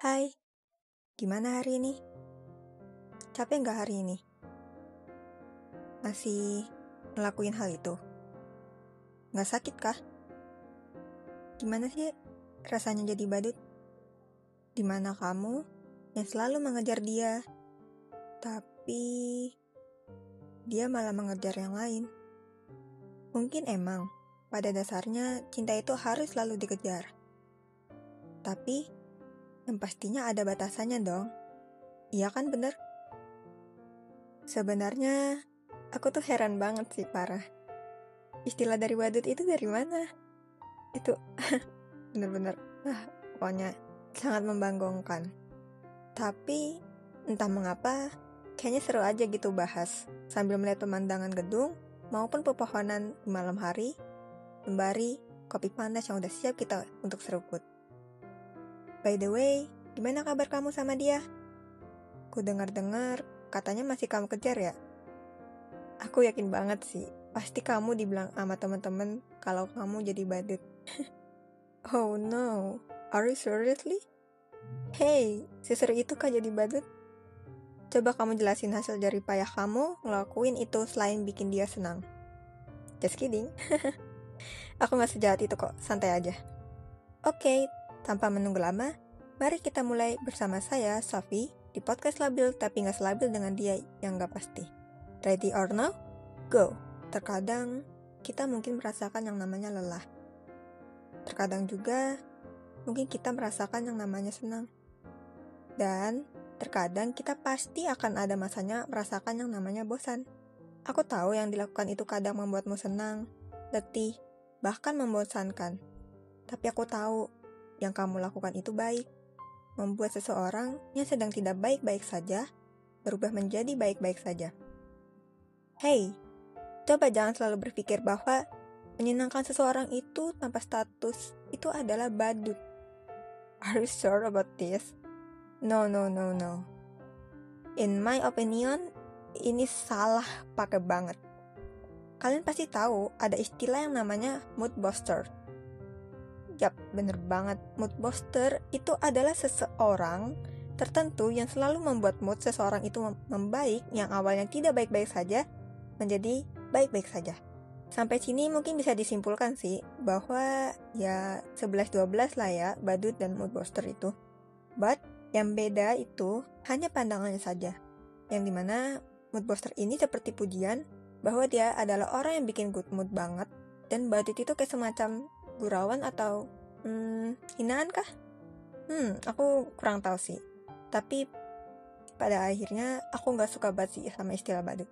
Hai, gimana hari ini? Capek nggak hari ini? Masih ngelakuin hal itu? Nggak sakit kah? Gimana sih rasanya jadi badut? Di mana kamu yang selalu mengejar dia, tapi dia malah mengejar yang lain. Mungkin emang pada dasarnya cinta itu harus selalu dikejar. Tapi yang pastinya ada batasannya dong. Iya kan bener? Sebenarnya aku tuh heran banget sih parah. Istilah dari badut itu dari mana? Itu bener-bener ah, pokoknya sangat membanggongkan. Tapi entah mengapa kayaknya seru aja gitu bahas sambil melihat pemandangan gedung maupun pepohonan di malam hari sembari kopi panas yang udah siap kita untuk seruput. By the way, gimana kabar kamu sama dia? Ku dengar-dengar katanya masih kamu kejar ya? Aku yakin banget sih, pasti kamu dibilang sama temen-temen kalau kamu jadi badut. oh no, are you seriously? Hey, seseru itu kah jadi badut? Coba kamu jelasin hasil dari payah kamu ngelakuin itu selain bikin dia senang. Just kidding. Aku gak sejahat itu kok, santai aja. Oke, okay, tanpa menunggu lama, mari kita mulai bersama saya, Sofi, di podcast labil tapi nggak selabil dengan dia yang nggak pasti. Ready or no? Go! Terkadang, kita mungkin merasakan yang namanya lelah. Terkadang juga, mungkin kita merasakan yang namanya senang. Dan, terkadang kita pasti akan ada masanya merasakan yang namanya bosan. Aku tahu yang dilakukan itu kadang membuatmu senang, letih, bahkan membosankan. Tapi aku tahu yang kamu lakukan itu baik. Membuat seseorang yang sedang tidak baik-baik saja berubah menjadi baik-baik saja. Hey, coba jangan selalu berpikir bahwa menyenangkan seseorang itu tanpa status itu adalah badut. Are you sure about this? No, no, no, no. In my opinion, ini salah pakai banget. Kalian pasti tahu ada istilah yang namanya mood booster Yap, bener banget. Mood booster itu adalah seseorang tertentu yang selalu membuat mood seseorang itu membaik yang awalnya tidak baik-baik saja menjadi baik-baik saja. Sampai sini mungkin bisa disimpulkan sih bahwa ya 11-12 lah ya badut dan mood booster itu. But yang beda itu hanya pandangannya saja. Yang di mana mood booster ini seperti pujian bahwa dia adalah orang yang bikin good mood banget dan badut itu kayak semacam gurauan atau hmm, hinaan kah? Hmm, aku kurang tahu sih. Tapi pada akhirnya aku nggak suka banget sih sama istilah badut.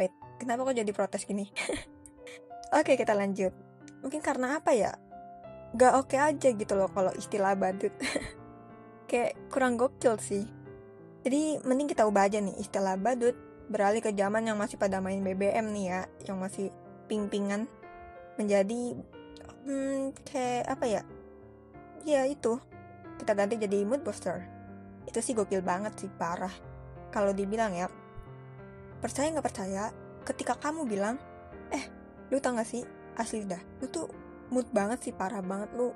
Wait, kenapa kok jadi protes gini? Oke, kita lanjut. Mungkin karena apa ya? Gak oke aja gitu loh kalau istilah badut. Kayak kurang gokil sih. Jadi mending kita ubah aja nih istilah badut beralih ke zaman yang masih pada main BBM nih ya, yang masih ping-pingan menjadi hmm, kayak apa ya? Ya itu. Kita ganti jadi mood booster. Itu sih gokil banget sih parah. Kalau dibilang ya percaya nggak percaya ketika kamu bilang eh lu tau gak sih asli dah lu tuh mood banget sih parah banget lu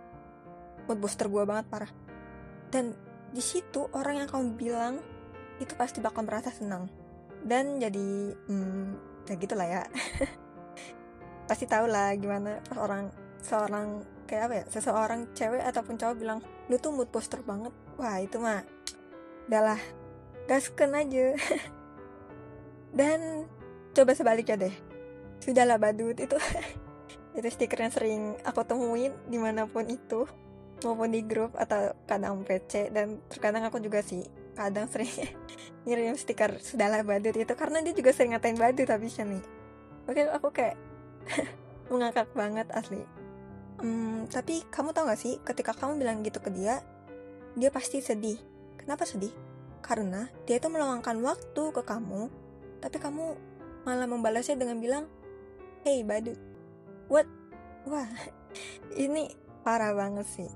mood booster gue banget parah. Dan di situ orang yang kamu bilang itu pasti bakal merasa senang. Dan jadi hmm, ya gitulah ya. Pasti tau lah gimana orang seorang kayak apa ya seseorang cewek ataupun cowok bilang lu tuh mood poster banget. Wah itu mah udahlah gasken aja. Dan coba sebaliknya deh. Sudahlah badut itu. Itu stiker yang sering aku temuin di mana pun itu maupun di grup atau kadang PC dan terkadang aku juga sih kadang sering ngirim stiker sudahlah badut itu. Karena dia juga sering ngatain badut habisnya nih. Oke aku kayak mengakak banget asli Hmm, tapi kamu tau gak sih, ketika kamu bilang gitu ke dia, dia pasti sedih. Kenapa sedih? Karena dia itu meluangkan waktu ke kamu, tapi kamu malah membalasnya dengan bilang, Hey badut, what? Wah, ini parah banget sih.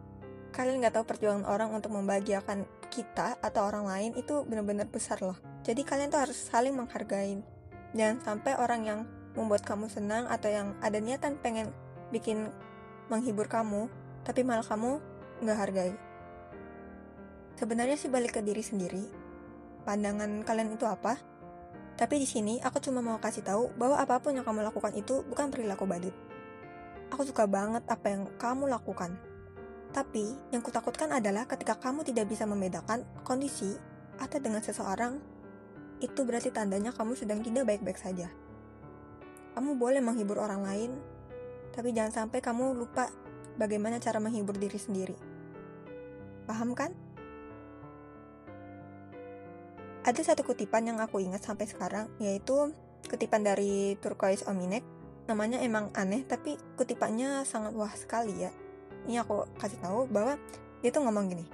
Kalian gak tahu perjuangan orang untuk membahagiakan kita atau orang lain itu benar-benar besar loh. Jadi kalian tuh harus saling menghargai. Jangan sampai orang yang membuat kamu senang atau yang ada niatan pengen bikin menghibur kamu, tapi malah kamu nggak hargai. Sebenarnya sih balik ke diri sendiri. Pandangan kalian itu apa? Tapi di sini aku cuma mau kasih tahu bahwa apa pun yang kamu lakukan itu bukan perilaku badut. Aku suka banget apa yang kamu lakukan. Tapi yang kutakutkan adalah ketika kamu tidak bisa membedakan kondisi atau dengan seseorang, itu berarti tandanya kamu sedang tidak baik-baik saja. Kamu boleh menghibur orang lain, tapi jangan sampai kamu lupa bagaimana cara menghibur diri sendiri. Paham kan? Ada satu kutipan yang aku ingat sampai sekarang, yaitu kutipan dari Turquoise Ominek. Namanya emang aneh, tapi kutipannya sangat wah sekali ya. Ini aku kasih tahu bahwa dia tuh ngomong gini.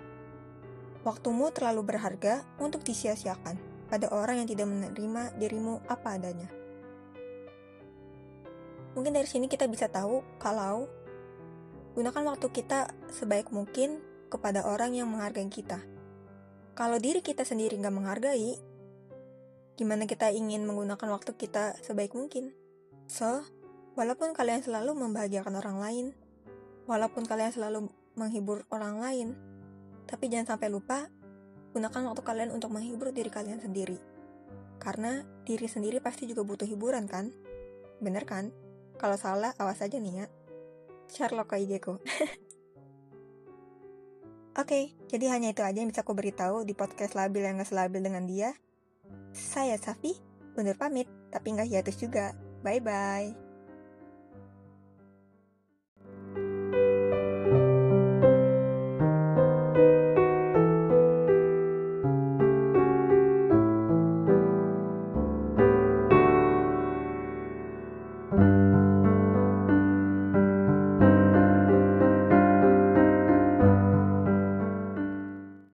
Waktumu terlalu berharga untuk disia-siakan pada orang yang tidak menerima dirimu apa adanya. Mungkin dari sini kita bisa tahu kalau gunakan waktu kita sebaik mungkin kepada orang yang menghargai kita. Kalau diri kita sendiri nggak menghargai, gimana kita ingin menggunakan waktu kita sebaik mungkin? So, walaupun kalian selalu membahagiakan orang lain, walaupun kalian selalu menghibur orang lain, tapi jangan sampai lupa gunakan waktu kalian untuk menghibur diri kalian sendiri. Karena diri sendiri pasti juga butuh hiburan kan? Bener kan? Kalau salah, awas aja nih ya. Sherlock Kaigeko. Oke, okay, jadi hanya itu aja yang bisa aku beritahu di podcast labil yang gak selabil dengan dia. Saya Safi, undur pamit, tapi nggak hiatus juga. Bye-bye.